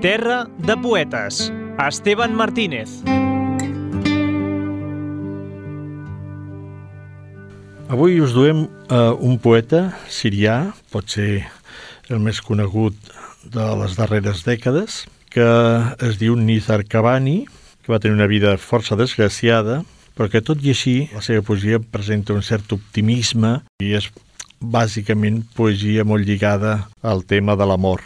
Terra de poetes. Esteban Martínez. Avui us duem uh, un poeta sirià, pot ser el més conegut de les darreres dècades, que es diu Nizar Kabani, que va tenir una vida força desgraciada, però que tot i així la seva poesia presenta un cert optimisme i és bàsicament poesia molt lligada al tema de l'amor.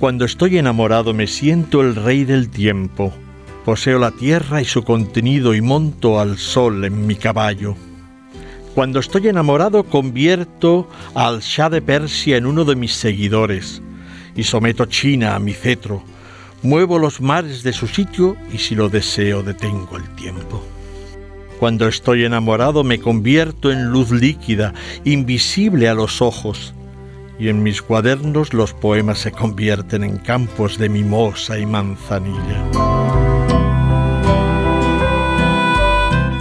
Cuando estoy enamorado me siento el rey del tiempo. Poseo la tierra y su contenido y monto al sol en mi caballo. Cuando estoy enamorado convierto al Shah de Persia en uno de mis seguidores y someto China a mi cetro. Muevo los mares de su sitio y si lo deseo detengo el tiempo. Cuando estoy enamorado me convierto en luz líquida, invisible a los ojos y en mis cuadernos los poemas se convierten en campos de mimosa y manzanilla.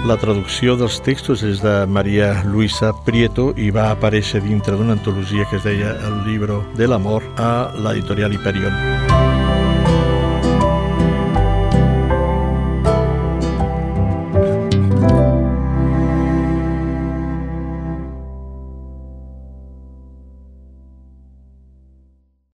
La traducció dels textos és de Maria Luisa Prieto i va aparèixer dintre d'una antologia que es deia El libro del amor a l'editorial Hyperion.